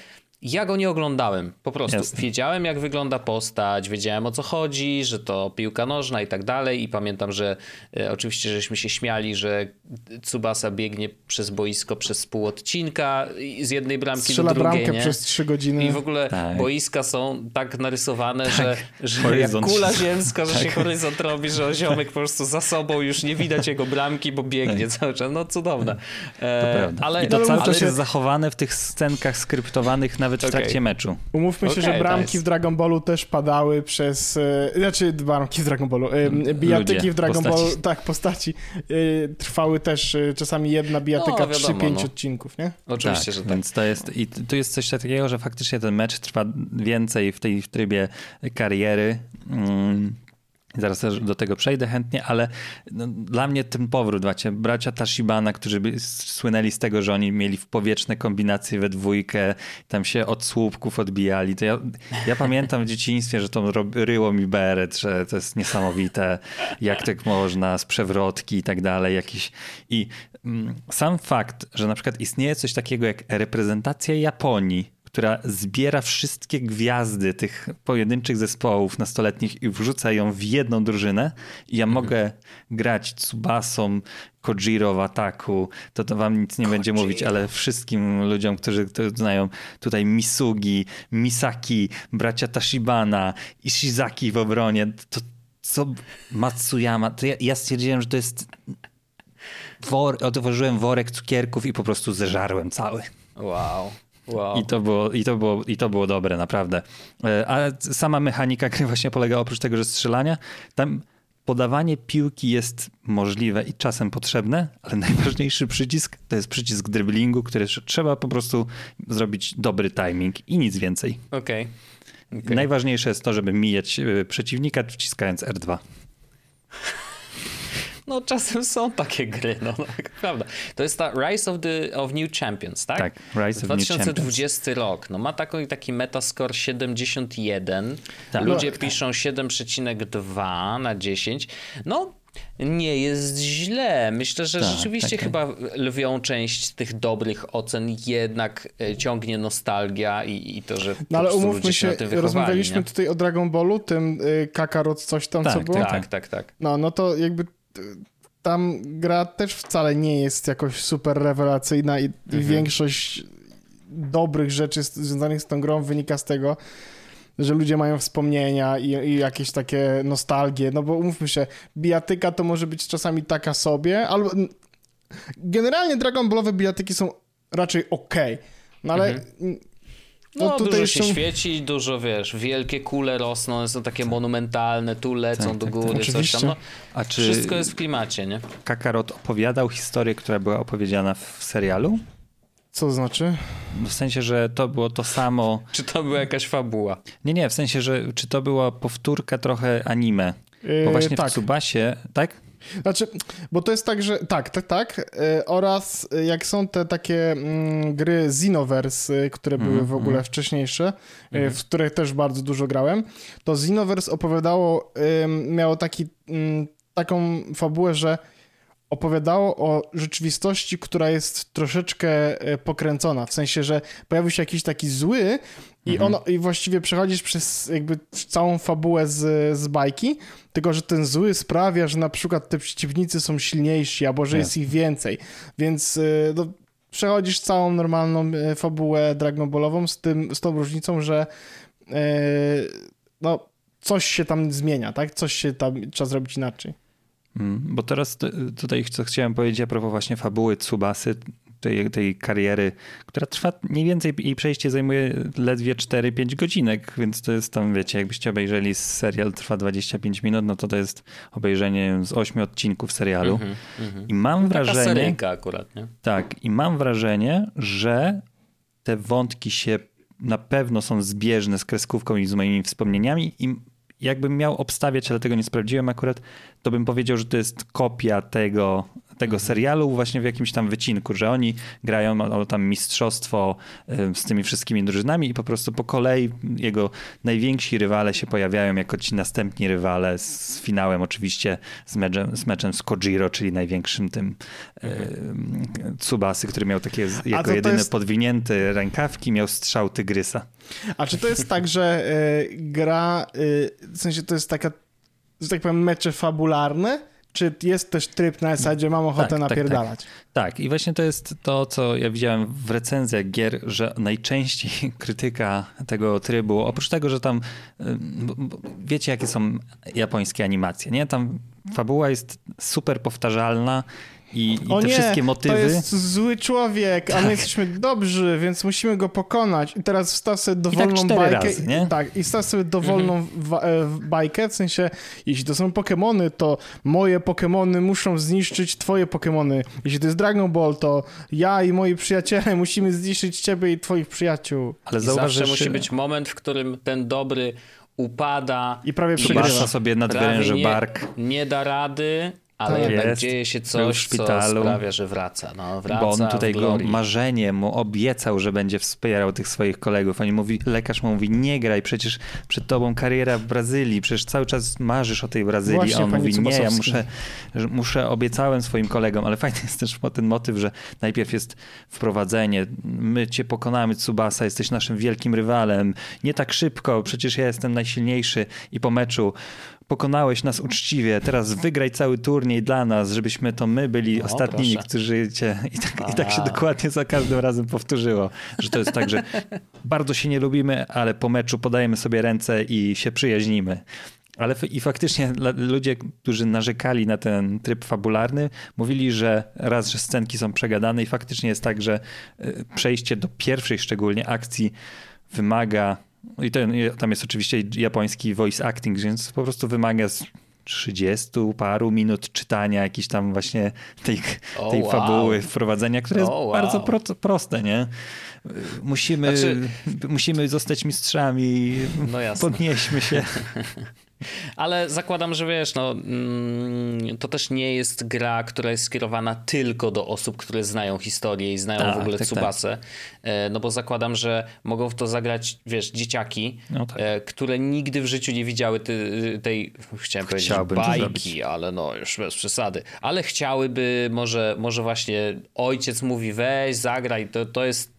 ja go nie oglądałem, po prostu. Jasne. Wiedziałem, jak wygląda postać, wiedziałem o co chodzi, że to piłka nożna i tak dalej. I pamiętam, że e, oczywiście żeśmy się śmiali, że Tsubasa biegnie przez boisko przez pół odcinka z jednej bramki Strzela do drugiej. bramkę nie? przez trzy godziny. I w ogóle tak. boiska są tak narysowane, tak. że, że jak kula ziemska, że tak. się horyzont robi, że ziomek po prostu za sobą już nie widać jego bramki, bo biegnie tak. cały czas. No cudowne. E, to. Ale, I to cały czas jest zachowane w tych scenkach skryptowanych nawet nawet w trakcie meczu. Umówmy się, okay, że bramki w Dragon Ballu też padały przez. E, znaczy, bramki w Dragon Ballu. E, bijatyki w Dragon Ballu, tak, postaci. E, trwały też czasami jedna bijatyka no, 3-5 no. odcinków, nie? Oczywiście, tak, że tak. Więc to jest. I tu jest coś takiego, że faktycznie ten mecz trwa więcej w tej w trybie kariery. Mm Zaraz do tego przejdę chętnie, ale no, dla mnie ten powrót, właśnie bracia Tashibana, którzy by słynęli z tego, że oni mieli w powietrzne kombinacje we dwójkę, tam się od słupków odbijali. To ja, ja pamiętam w (laughs) dzieciństwie, że to ryło mi beret, że to jest niesamowite, jak tak można, z przewrotki i tak dalej. Jakieś... I mm, sam fakt, że na przykład istnieje coś takiego jak reprezentacja Japonii, która zbiera wszystkie gwiazdy tych pojedynczych zespołów nastoletnich i wrzuca ją w jedną drużynę i ja mhm. mogę grać Tsubasą, Kojiro w ataku, to to wam nic nie Kojiro. będzie mówić, ale wszystkim ludziom, którzy to znają tutaj Misugi, Misaki, bracia Tashibana, Ishizaki w obronie, to co Matsuyama, to ja, ja stwierdziłem, że to jest wor, otworzyłem worek cukierków i po prostu zeżarłem cały. Wow. Wow. I, to było, i, to było, I to było dobre, naprawdę. E, a sama mechanika gry właśnie polega oprócz tego, że strzelania, tam podawanie piłki jest możliwe i czasem potrzebne, ale (laughs) najważniejszy przycisk to jest przycisk driblingu, który trzeba po prostu zrobić dobry timing i nic więcej. Okej. Okay. Okay. Najważniejsze jest to, żeby mijać e, przeciwnika wciskając R2. No czasem są takie gry, no, no prawda. To jest ta Rise of, the, of New Champions, tak? Tak, Rise 2020 of New Champions. 2020 rok. No ma taki, taki metascore 71. Tak. Ludzie no, piszą 7,2 na 10. No nie jest źle. Myślę, że tak, rzeczywiście tak, tak. chyba lwią część tych dobrych ocen jednak e, ciągnie nostalgia i, i to, że No ale umówmy się, się rozmawialiśmy nie? tutaj o Dragon Ballu, tym y, Kakarot coś tam, tak, co było. Tak, tak, tak, tak. No, no to jakby tam gra też wcale nie jest jakoś super rewelacyjna i, mhm. większość dobrych rzeczy związanych z tą grą wynika z tego, że ludzie mają wspomnienia i, i jakieś takie nostalgie, no bo umówmy się, bijatyka to może być czasami taka sobie, albo generalnie Dragon Ballowe bijatyki są raczej okej, no ale No, no, tutaj dużo się są- świeci, dużo wiesz, wielkie kule rosną, one są takie monumentalne, tu lecą Tak, do tak, góry, tak. coś tam. No, A czy Wszystko jest w klimacie, nie? Kakarot opowiadał historię, która była opowiedziana w serialu? co to znaczy? W sensie, że to było to samo. Czy to była jakaś fabuła? Nie, nie, w sensie, że czy to była powtórka trochę anime? Bo Yy, właśnie tak. w Tsubasie, tak? Znaczy, bo to jest tak, że tak, tak, tak. y, Oraz jak są te takie mm, gry Xenoverse, y, które były Mhm, w ogóle wcześniejsze, y, w których też bardzo dużo grałem, to Xenoverse opowiadało, miało taki, ym, taką fabułę, że opowiadało o rzeczywistości, która jest troszeczkę pokręcona, w sensie, że pojawił się jakiś taki zły i, Mhm. ono, i właściwie przechodzisz przez jakby całą fabułę z, z bajki, tylko że ten zły sprawia, że na przykład te przeciwnicy są silniejsi, albo że jest ich więcej, więc y, no, przechodzisz całą normalną y, fabułę Dragon Ballową z, tym, z tą różnicą, że y, no, coś się tam zmienia, tak? Coś się tam trzeba zrobić inaczej. Mm, Bo teraz t- tutaj co chciałem powiedzieć a propos właśnie fabuły Tsubasy, tej, tej kariery, która trwa mniej więcej, jej przejście zajmuje ledwie 4-5 godzinek, więc to jest tam, wiecie, jakbyście obejrzeli serial trwa 25 minut, no to to jest obejrzenie z 8 odcinków serialu. Mhm, mhm. I mam Taka wrażenie, akurat, nie? tak, i mam wrażenie, że te wątki się na pewno są zbieżne z kreskówką i z moimi wspomnieniami i jakbym miał obstawiać, ale tego nie sprawdziłem akurat, to bym powiedział, że to jest kopia tego, tego serialu właśnie w jakimś tam wycinku, że oni grają o, tam mistrzostwo z tymi wszystkimi drużynami i po prostu po kolei jego najwięksi rywale się pojawiają jako ci następni rywale z finałem oczywiście z meczem z, meczem z Kojiro, czyli największym tym y, Tsubasy, który miał takie jako to to jedyny jest- podwinięte rękawki, miał strzał tygrysa. A czy to jest tak, że y, gra, y, w sensie to jest taka, że tak powiem, mecze fabularne? Czy jest też tryb na zasadzie mam ochotę tak, tak. napierdalać? Tak, i właśnie to jest to, co ja widziałem w recenzjach gier, że najczęściej (laughs) krytyka tego trybu, oprócz tego, że tam b- wiecie, jakie są japońskie animacje, nie? Tam fabuła jest super powtarzalna i, i o te nie, wszystkie motywy. Tak. to jest zły człowiek, a my jesteśmy dobrzy, więc musimy go pokonać. I teraz wstaw sobie dowolną tak cztery bajkę. razy, nie? Tak, i wstaw sobie dowolną Mhm. e, bajkę, w sensie, jeśli to są Pokemony, to moje Pokemony muszą zniszczyć twoje Pokemony. Jeśli to jest Dragon Ball, to ja i moi przyjaciele (laughs) musimy zniszczyć ciebie i twoich przyjaciół. Ale I zawsze że musi być moment, w którym ten dobry upada, I prawie przegrywa. sobie nadwyręży bark, nie da rady, ale Tak jednak jest. dzieje się coś, co szpitalu. sprawia, że wraca. No, wraca bo on tutaj go marzenie mu obiecał, że będzie wspierał tych swoich kolegów. Oni mówi, lekarz mu mówi, nie graj, przecież przed tobą kariera w Brazylii, przecież cały czas marzysz o tej Brazylii. Właśnie, A on mówi, nie, ja muszę, muszę, obiecałem swoim kolegom, ale fajny jest też ten motyw, że najpierw jest wprowadzenie, my cię pokonamy, Tsubasa, jesteś naszym wielkim rywalem, nie tak szybko, przecież ja jestem najsilniejszy i po meczu pokonałeś nas uczciwie, teraz wygraj cały turniej dla nas, żebyśmy to my byli O, ostatnimi, proszę. którzy cię... I tak, I tak się dokładnie za każdym razem powtórzyło, że to jest tak, że bardzo się nie lubimy, ale po meczu podajemy sobie ręce i się przyjaźnimy. Ale i faktycznie ludzie, którzy narzekali na ten tryb fabularny, mówili, że raz, że scenki są przegadane i faktycznie jest tak, że y, przejście do pierwszej szczególnie akcji wymaga, i i tam jest oczywiście japoński voice acting, więc po prostu wymaga z 30 paru minut czytania jakiejś tam właśnie tej, O, tej wow. fabuły, wprowadzenia, które jest O, wow. bardzo pro, proste, nie? Musimy, Znaczy- musimy zostać mistrzami, No podnieśmy się. (laughs) Ale zakładam, że wiesz, no, mm, to też nie jest gra, która jest skierowana tylko do osób, które znają historię i znają Tak, w ogóle tak, Tsubasę. E, No bo zakładam, że mogą w to zagrać, wiesz, dzieciaki, No tak. e, które nigdy w życiu nie widziały ty, tej, chciałem powiedzieć, Chciałbym to bajki, ale no już bez przesady. Ale chciałyby, może, może właśnie ojciec mówi, weź, zagraj, to, to jest...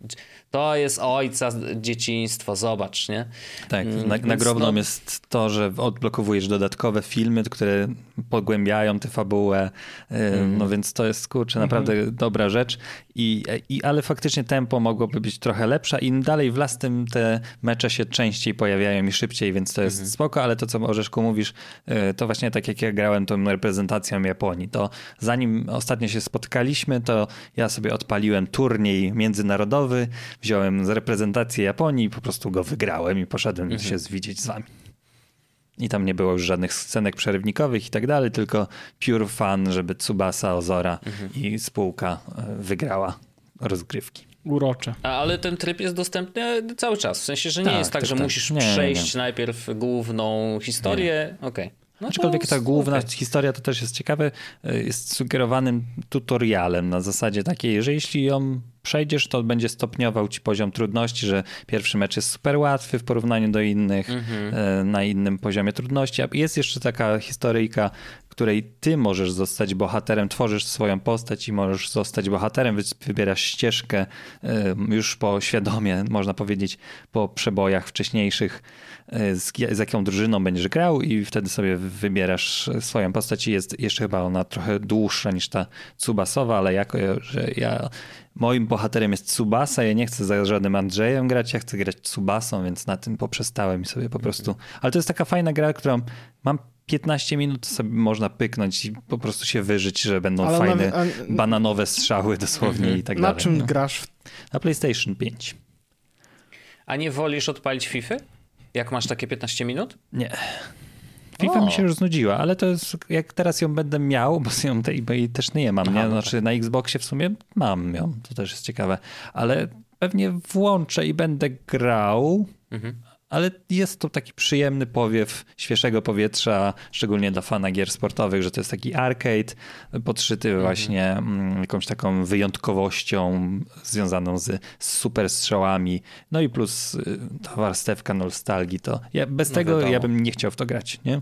To jest ojca dzieciństwo, zobacz, nie? Tak, Mm, na, nagrobną no- jest to, że odblokowujesz dodatkowe filmy, które pogłębiają tę fabułę, mm. no więc to jest, kurczę, naprawdę mm dobra rzecz. I, I, ale faktycznie tempo mogłoby być trochę lepsze i im dalej w las, tym te mecze się częściej pojawiają i szybciej, więc to jest -hmm. spoko, ale to, co Orzeszku mówisz, to właśnie tak jak ja grałem tą reprezentacją Japonii, to zanim ostatnio się spotkaliśmy, to ja sobie odpaliłem turniej międzynarodowy, wziąłem z reprezentacji Japonii i po prostu go wygrałem i poszedłem mhm. się zwidzieć z wami. I tam nie było już żadnych scenek przerywnikowych i tak dalej, tylko pure fun, żeby Tsubasa, Ozora mhm. i spółka e, wygrała rozgrywki. Urocze. A, ale ten tryb jest dostępny cały czas. W sensie, że nie tak, jest tak, tak że tak. musisz nie, przejść nie, nie. najpierw główną historię. Okej. Okay. No Aczkolwiek ta główna okay. historia to też jest ciekawe, e, jest sugerowanym tutorialem na zasadzie takiej, że jeśli ją przejdziesz, to będzie stopniował ci poziom trudności, że pierwszy mecz jest super łatwy w porównaniu do innych, mm-hmm. na innym poziomie trudności. Jest jeszcze taka historyjka, której ty możesz zostać bohaterem, tworzysz swoją postać i możesz zostać bohaterem, wybierasz ścieżkę już po świadomie, można powiedzieć, po przebojach wcześniejszych E, z, z jaką drużyną będziesz grał i wtedy sobie wybierasz swoją postać. I jest jeszcze chyba ona trochę dłuższa niż ta Tsubasowa, ale jako, że ja moim bohaterem jest Tsubasa, ja nie chcę za żadnym Andrzejem grać, ja chcę grać Tsubasą, więc na tym poprzestałem i sobie po prostu... Ale to jest taka fajna gra, którą mam 15 minut sobie można pyknąć i po prostu się wyżyć, że będą Ale fajne a... bananowe strzały dosłownie i tak na dalej. Na czym no. grasz? Na PlayStation 5. A nie wolisz odpalić FIFA? Jak masz takie 15 minut? Nie. FIFA o. mi się już znudziła, ale to jest, jak teraz ją będę miał, bo ją tej, bo jej też nie mam, nie? No znaczy tak. na Xboxie w sumie mam ją, to też jest ciekawe, ale pewnie włączę i będę grał, mhm ale jest to taki przyjemny powiew świeżego powietrza, szczególnie dla fana gier sportowych, że to jest taki arcade podszyty mhm. właśnie mm, jakąś taką wyjątkowością związaną z, z super strzałami, no i plus y, ta warstewka nostalgii, to ja, bez no tego wiadomo. ja bym nie chciał w to grać, nie?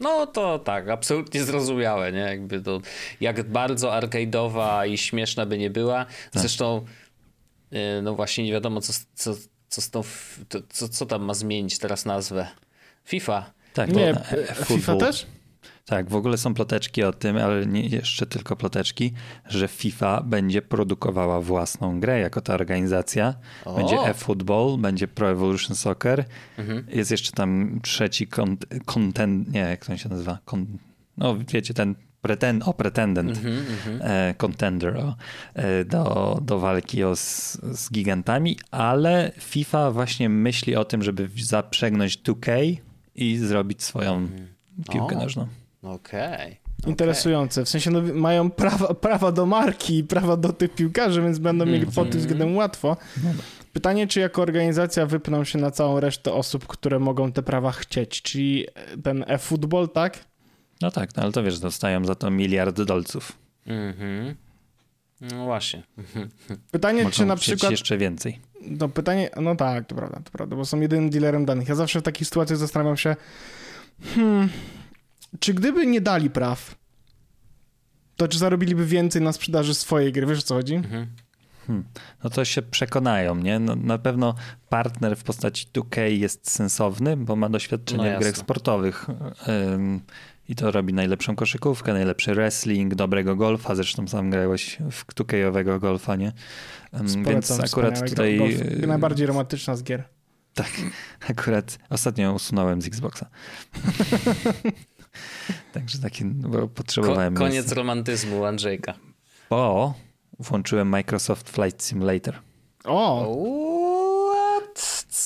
No to tak, absolutnie zrozumiałe, nie? Jakby to, jak bardzo arcade'owa i śmieszna by nie była. Tak. Zresztą, y, no właśnie nie wiadomo, co, co, co, z tą, to, co, co tam ma zmienić teraz nazwę? FIFA. Tak, nie, e, FIFA też? Tak, w ogóle są ploteczki o tym, ale nie jeszcze tylko ploteczki, że FIFA będzie produkowała własną grę jako ta organizacja. O. Będzie eFootball, będzie Pro Evolution Soccer. Mhm. Jest jeszcze tam trzeci content, nie, jak to się nazywa? Kon, no wiecie, ten Pretend, o, pretendent, mm -hmm, e, contender o, e, do, do walki o, z, z, gigantami, ale FIFA właśnie myśli o tym, żeby zaprzegnąć 2K i zrobić swoją mm. piłkę o, nożną. Okej. Okay. Interesujące. W sensie no, mają prawa, prawa do marki i prawa do tych piłkarzy, więc będą mieli pod tym względem łatwo. No Pytanie, czy jako organizacja wypną się na całą resztę osób, które mogą te prawa chcieć, czyli ten e-football, tak? No tak, no ale to wiesz, dostają za to miliard dolców. Mhm. No właśnie. Pytanie, Mogą czy na przykład. jeszcze więcej. No pytanie, no tak, to prawda, to prawda, bo są jedynym dealerem danych. Ja zawsze w takich sytuacjach zastanawiam się, hmm, czy gdyby nie dali praw, to czy zarobiliby więcej na sprzedaży swojej gry? Wiesz o co chodzi? Mhm. Hmm. No to się przekonają, nie? No, na pewno partner w postaci 2K jest sensowny, bo ma doświadczenie no w grach sportowych. I to robi najlepszą koszykówkę, najlepszy wrestling, dobrego golfa. Zresztą sam grałeś w 2 golfa, nie? Więc akurat tutaj. Golf, najbardziej romantyczna z gier. Tak, (laughs) akurat ostatnio usunąłem z Xboxa. (laughs) Także taki, bo potrzebowałem. Ko koniec miejsca. romantyzmu Andrzejka. Bo włączyłem Microsoft Flight Simulator. O!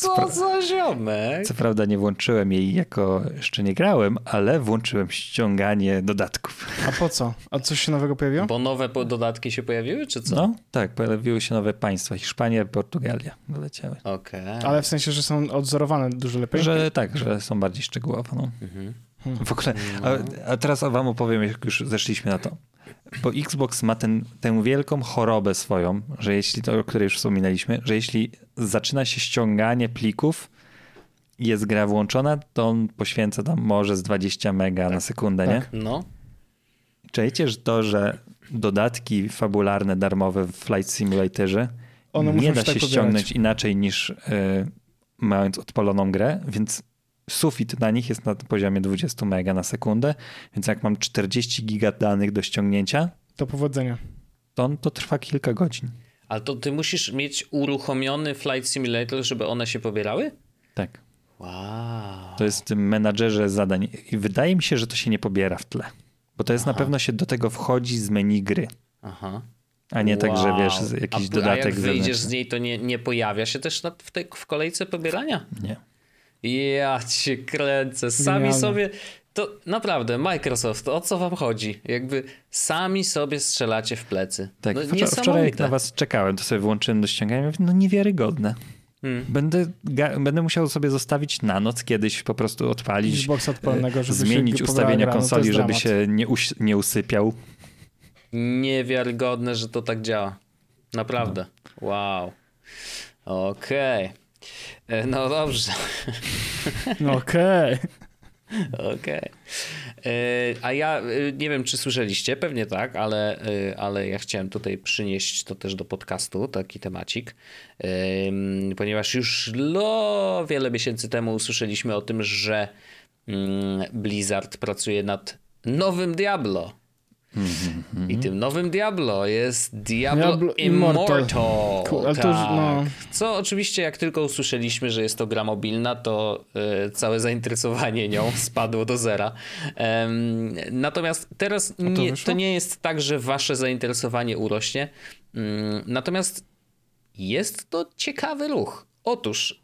Co za ziomek? Co prawda nie włączyłem jej jako jeszcze nie grałem, ale włączyłem ściąganie dodatków. A po co? A coś się nowego pojawiło? Bo nowe dodatki się pojawiły, czy co? No, tak, pojawiły się nowe państwa. Hiszpania, Portugalia doleciały. Okej. Okay. Ale w sensie, że są odzorowane dużo lepiej? Że tak, że są bardziej szczegółowo. No. Mhm. W ogóle, a, a teraz wam opowiem, jak już zeszliśmy na to bo Xbox ma ten, tę wielką chorobę swoją, że jeśli to, o której już wspominaliśmy, że jeśli zaczyna się ściąganie plików i jest gra włączona, to on poświęca tam może z 20 mega tak, na sekundę, tak, nie? No. Czajcie, że to, że dodatki fabularne darmowe w Flight Simulatorze One nie da się tak ściągnąć inaczej niż y, mając odpaloną grę, więc sufit na nich jest na poziomie 20 mega na sekundę, więc jak mam 40 giga danych do ściągnięcia, To powodzenia. to, to trwa kilka godzin. Ale to ty musisz mieć uruchomiony Flight Simulator, żeby one się pobierały? Tak. Wow. To jest w tym menadżerze zadań. I wydaje mi się, że to się nie pobiera w tle. Bo to jest na pewno się do tego wchodzi z meni gry. Aha. A nie tak, że Wow. wiesz, jakiś a, dodatek A jak wyjdziesz zewnętrzny. z niej, to nie, nie pojawia się też na, w, tej, w kolejce pobierania? Nie. Ja cię kręcę. Sami Genialne. sobie. To naprawdę, Microsoft, o co wam chodzi? Jakby sami sobie strzelacie w plecy. Tak, no, wczor- wczoraj jak na was czekałem, to sobie włączyłem do ściągania i mówię, no niewiarygodne. Hmm. Będę, ga- będę musiał sobie zostawić na noc kiedyś, po prostu odpalić, Xbox odpalnego, żeby zmienić ustawienia gra, no konsoli, żeby dramat. się nie, uś- nie usypiał. Niewiarygodne, że to tak działa. Naprawdę. Wow. Okej. E, No dobrze. No okej. Okej. E, A ja e, nie wiem, czy słyszeliście, pewnie tak, ale, e, ale ja chciałem tutaj przynieść to też do podcastu, taki temacik, Em, ponieważ już lo, wiele miesięcy temu usłyszeliśmy o tym, że mm, Blizzard pracuje nad nowym Diablo. I tym nowym Diablo jest Diablo, Diablo Immortal. Immortal. Cool, tak. to no. Co oczywiście, jak tylko usłyszeliśmy, że jest to gra mobilna, to e, całe zainteresowanie nią (laughs) spadło do zera. Em, natomiast teraz to nie, to nie jest tak, że wasze zainteresowanie urośnie. Mm, natomiast jest to ciekawy ruch. Otóż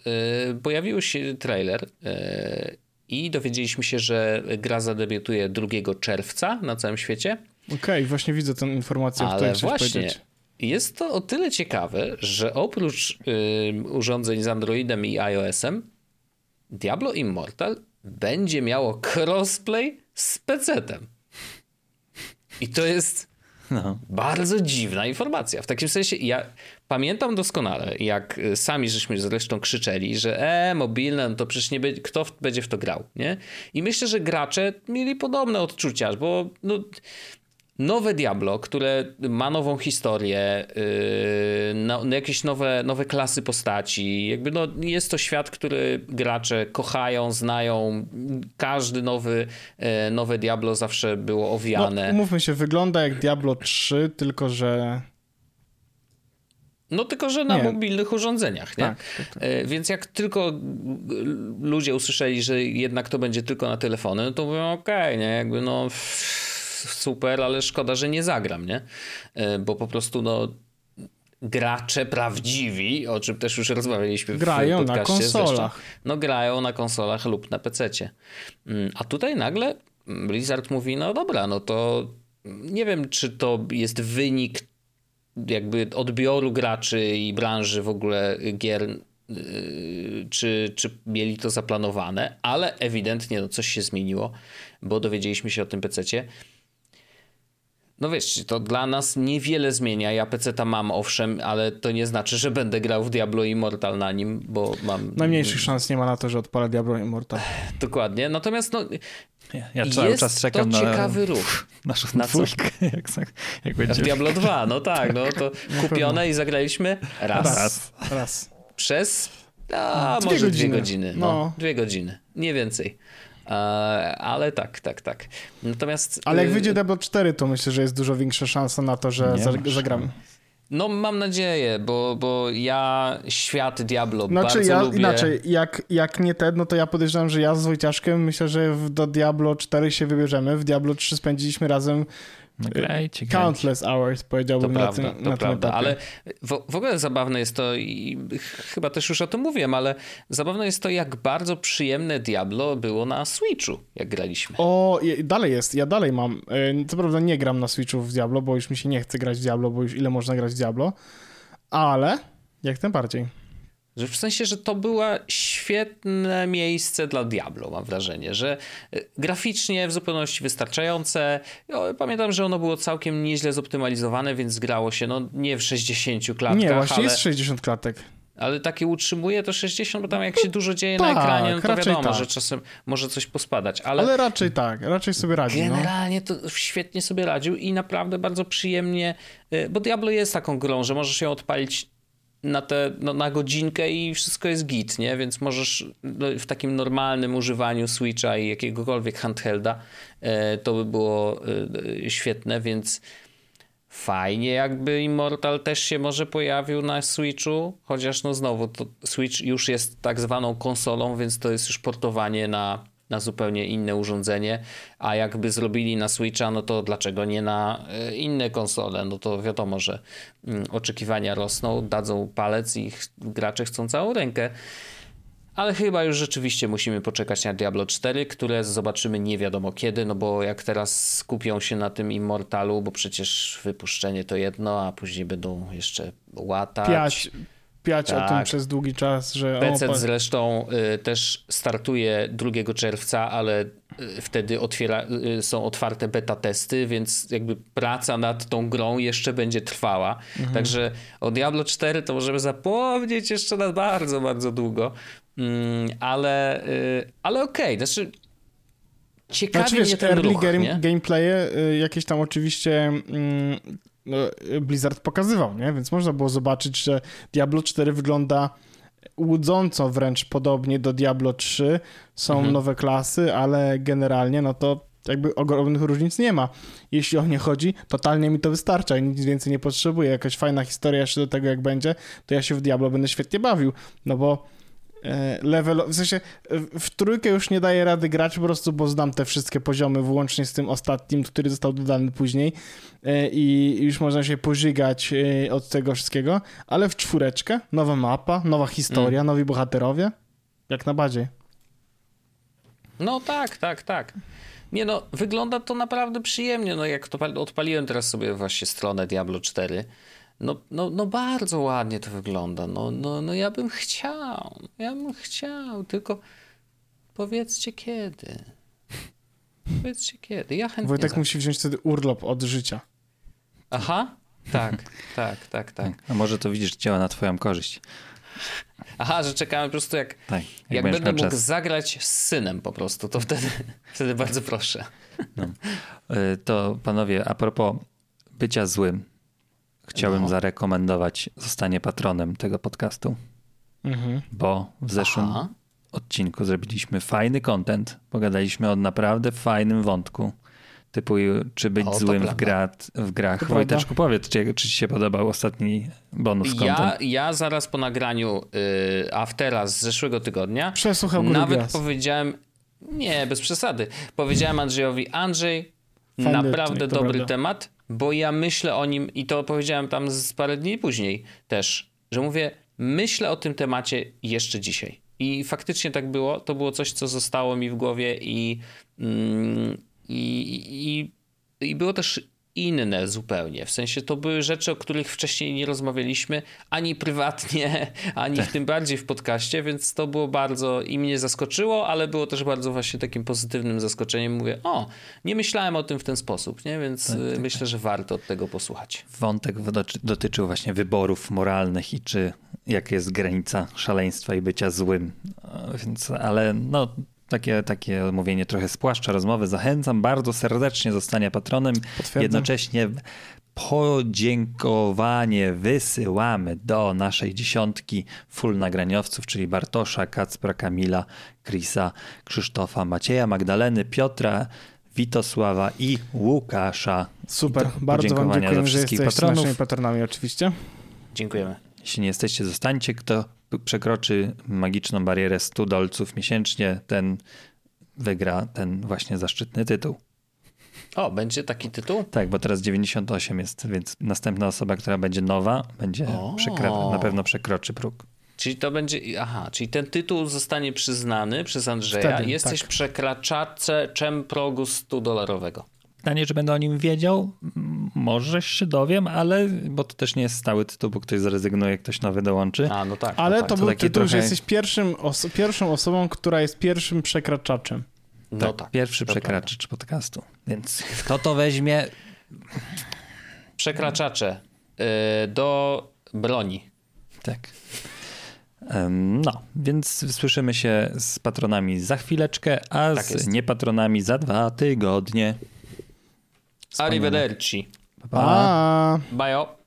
e, pojawił się trailer e, i dowiedzieliśmy się, że gra zadebiutuje 2 czerwca na całym świecie. Okej, właśnie widzę tę informację, o której Ale właśnie, powiedzieć. jest to o tyle ciekawe, że oprócz y, urządzeń z Androidem i iOS-em, Diablo Immortal będzie miało crossplay z PC-tem. I to jest No. bardzo dziwna informacja. W takim sensie, ja pamiętam doskonale, jak y, sami żeśmy zresztą krzyczeli, że e, mobilne, no to przecież nie będzie, kto w, będzie w to grał, nie? I myślę, że gracze mieli podobne odczucia, bo no, nowe Diablo, które ma nową historię, yy, no, no jakieś nowe, nowe klasy postaci, jakby no, jest to świat, który gracze kochają, znają. Każdy nowy, e, nowe Diablo zawsze było owiane. No, umówmy się, wygląda jak Diablo 3, tylko że... No tylko, że na Nie. mobilnych urządzeniach, nie? Tak, tak, tak. E, Więc jak tylko ludzie usłyszeli, że jednak to będzie tylko na telefony, no to mówią okej, nie? Jakby no pff, super, ale szkoda, że nie zagram, nie? E, Bo po prostu no gracze prawdziwi, o czym też już rozmawialiśmy Grają w na podcaście konsolach. zresztą, no grają na konsolach lub na PC-cie. Mm, A tutaj nagle Blizzard mówi, no dobra, no to nie wiem, czy to jest wynik jakby odbioru graczy i branży w ogóle gier, yy, czy, czy mieli to zaplanowane, ale ewidentnie no, coś się zmieniło, bo dowiedzieliśmy się o tym PC-cie. No wiesz, to dla nas niewiele zmienia. Ja PC-ta mam, owszem, ale to nie znaczy, że będę grał w Diablo Immortal na nim, bo mam... Najmniejszych szans nie ma na to, że odpala Diablo Immortal. Dokładnie. Natomiast no, Ja, ja cały jest czas czekam to na ciekawy ruch. (laughs) naszą Na dwójkę, (laughs) jak, jak W będzie. Diablo 2, no tak, no to (laughs) kupione i zagraliśmy raz. Raz. Raz. Przez a, Dwie może godziny. dwie godziny. No, No. Dwie godziny, nie więcej. E, ale tak, tak, tak. Natomiast. Ale jak y, wyjdzie Diablo 4, to myślę, że jest dużo większa szansa na to, że zagramy. No, mam nadzieję, bo, bo ja świat Diablo Znaczy, bardzo ja lubię. inaczej, jak, jak nie ten, no to ja podejrzewam, że ja z Wojciaszkiem myślę, że w, do Diablo 4 się wybierzemy. W Diablo 3 spędziliśmy razem grajcie, grajcie. countless hours, To powiedziałbym prawda, na tym, to na tym prawda, etapie. ale w, w ogóle zabawne jest to i ch- chyba też już o tym mówiłem, ale zabawne jest to, jak bardzo przyjemne Diablo było na Switchu, jak graliśmy. O, dalej jest, ja dalej mam. E, Co prawda nie gram na Switchu w Diablo, bo już mi się nie chce grać w Diablo, bo już ile można grać w Diablo, ale jak najbardziej. Że w sensie, że to było świetne miejsce dla Diablo, mam wrażenie, że y, graficznie w zupełności wystarczające. Pamiętam, że ono było całkiem nieźle zoptymalizowane, więc grało się no nie w 60 klatkach, Nie, właśnie ale, jest 60 klatek. ale takie utrzymuje to 60, bo tam jak się dużo dzieje na tak, ekranie, no to wiadomo, tak. że czasem może coś pospadać, ale, Ale raczej tak, raczej sobie radzi. No. Generalnie to świetnie sobie radził i naprawdę bardzo przyjemnie, y, bo Diablo jest taką grą, że możesz ją odpalić na, te, no, na godzinkę i wszystko jest git, nie? Więc możesz no, w takim normalnym używaniu Switcha i jakiegokolwiek handhelda e, to by było e, świetne, więc fajnie jakby Immortal też się może pojawił na Switchu, chociaż no znowu to Switch już jest tak zwaną konsolą, więc to jest już portowanie na na zupełnie inne urządzenie, a jakby zrobili na Switcha, no to dlaczego nie na e, inne konsole? No to wiadomo, że mm, oczekiwania rosną, dadzą palec i gracze chcą całą rękę. Ale chyba już rzeczywiście musimy poczekać na Diablo 4, które zobaczymy nie wiadomo kiedy, no bo jak teraz skupią się na tym Immortalu, bo przecież wypuszczenie to jedno, a później będą jeszcze łatać. Piać, piać tak. o tym tak. przez długi czas, że... PC o, zresztą y, też startuje 2 czerwca, ale y, wtedy otwiera, y, są otwarte beta testy, więc jakby praca nad tą grą jeszcze będzie trwała. Mhm. Także o Diablo 4 to możemy zapomnieć jeszcze na bardzo, bardzo długo. Mm, ale, y, ale okej, okay. znaczy ciekawi znaczy, wiesz, mnie ten early ruch, game, gameplaye y, jakieś tam oczywiście no, Blizzard pokazywał, nie? Więc można było zobaczyć, że Diablo 4 wygląda łudząco wręcz podobnie do Diablo 3. Są mhm. nowe klasy, ale generalnie no to jakby ogromnych różnic nie ma. Jeśli o nie chodzi, totalnie mi to wystarcza i nic więcej nie potrzebuję. Jakaś fajna historia jeszcze do tego, jak będzie, to ja się w Diablo będę świetnie bawił, no bo level, w sensie w trójkę już nie daję rady grać po prostu, bo znam te wszystkie poziomy, włącznie z tym ostatnim, który został dodany później e, i już można się pożygać e, od tego wszystkiego, ale w czwóreczkę nowa mapa, nowa historia, mm. nowi bohaterowie, jak najbardziej. No tak, tak, tak. Nie no, wygląda to naprawdę przyjemnie, no jak to odpaliłem teraz sobie właśnie stronę Diablo 4, no, no, no bardzo ładnie to wygląda. No, no, no ja bym chciał. Ja bym chciał, tylko powiedzcie kiedy. Powiedzcie kiedy. Ja chętnie. Wojtek musi wziąć wtedy urlop od życia. Aha, tak, tak, tak, tak. A może to widzisz, działa na twoją korzyść. Aha, że czekamy po prostu jak, tak, jak, jak będę mógł czas. zagrać z synem po prostu, to wtedy, (laughs) wtedy bardzo proszę. No. Y, to panowie, a propos bycia złym, chciałbym no. zarekomendować zostanie patronem tego podcastu, mhm. bo w zeszłym Aha. odcinku zrobiliśmy fajny content, pogadaliśmy o naprawdę fajnym wątku, typu czy być o, złym w, gra, w grach. To Wojteczku, powiedz, czy, czy ci się podobał ostatni bonus content? Ja, ja zaraz po nagraniu y, Aftera z zeszłego tygodnia Przesłuchał nawet powiedziałem, nie, bez przesady, powiedziałem Andrzejowi, Andrzej, Fajny naprawdę dobry prawda. temat, bo ja myślę o nim i to powiedziałem tam z parę dni później też, że mówię, myślę o tym temacie jeszcze dzisiaj. I faktycznie tak było. To było coś, co zostało mi w głowie i, mm, i, i, i było też inne zupełnie. W sensie to były rzeczy, o których wcześniej nie rozmawialiśmy ani prywatnie, (laughs) ani w tym bardziej w podcaście, więc to było bardzo i mnie zaskoczyło, ale było też bardzo właśnie takim pozytywnym zaskoczeniem. Mówię, o, nie myślałem o tym w ten sposób, nie? Więc tak, tak, myślę, tak. że warto od tego posłuchać. Wątek dotyczył właśnie wyborów moralnych i czy jaka jest granica szaleństwa i bycia złym. Więc, ale no, takie, takie mówienie trochę spłaszcza rozmowy. Zachęcam bardzo serdecznie zostania patronem. Potwierdzam. Jednocześnie podziękowanie wysyłamy do naszej dziesiątki full nagraniowców, czyli Bartosza, Kacpra, Kamila, Krisa, Krzysztofa, Macieja, Magdaleny, Piotra, Witosława i Łukasza. Super, I bardzo wam dziękuję, że jesteście patronów. naszymi patronami oczywiście. Dziękujemy. Jeśli nie jesteście, zostańcie. Kto przekroczy magiczną barierę 100 dolców miesięcznie, ten wygra ten właśnie zaszczytny tytuł. O, będzie taki tytuł? Tak, bo teraz 98 jest, więc następna osoba, która będzie nowa, będzie przekra- na pewno przekroczy próg. Czyli to będzie, aha, czyli ten tytuł zostanie przyznany przez Andrzeja. Wtedy, Jesteś tak. przekraczaczem progu 100 dolarowego. Pytanie, czy będę o nim wiedział? Może się dowiem, ale bo to też nie jest stały tytuł, bo ktoś zrezygnuje, ktoś nowy dołączy. A, no tak. Ale no tak. to, to był tytuł, trochę... że jesteś pierwszym oso pierwszą osobą, która jest pierwszym przekraczaczem. No tak, tak pierwszy przekraczacz prawda. podcastu. Więc kto to weźmie? Przekraczacze yy, do broni. Tak. No, więc słyszymy się z patronami za chwileczkę, a tak z niepatronami za dwa tygodnie. Spagnolo. Arrivederci. Bye. Bye. Bye.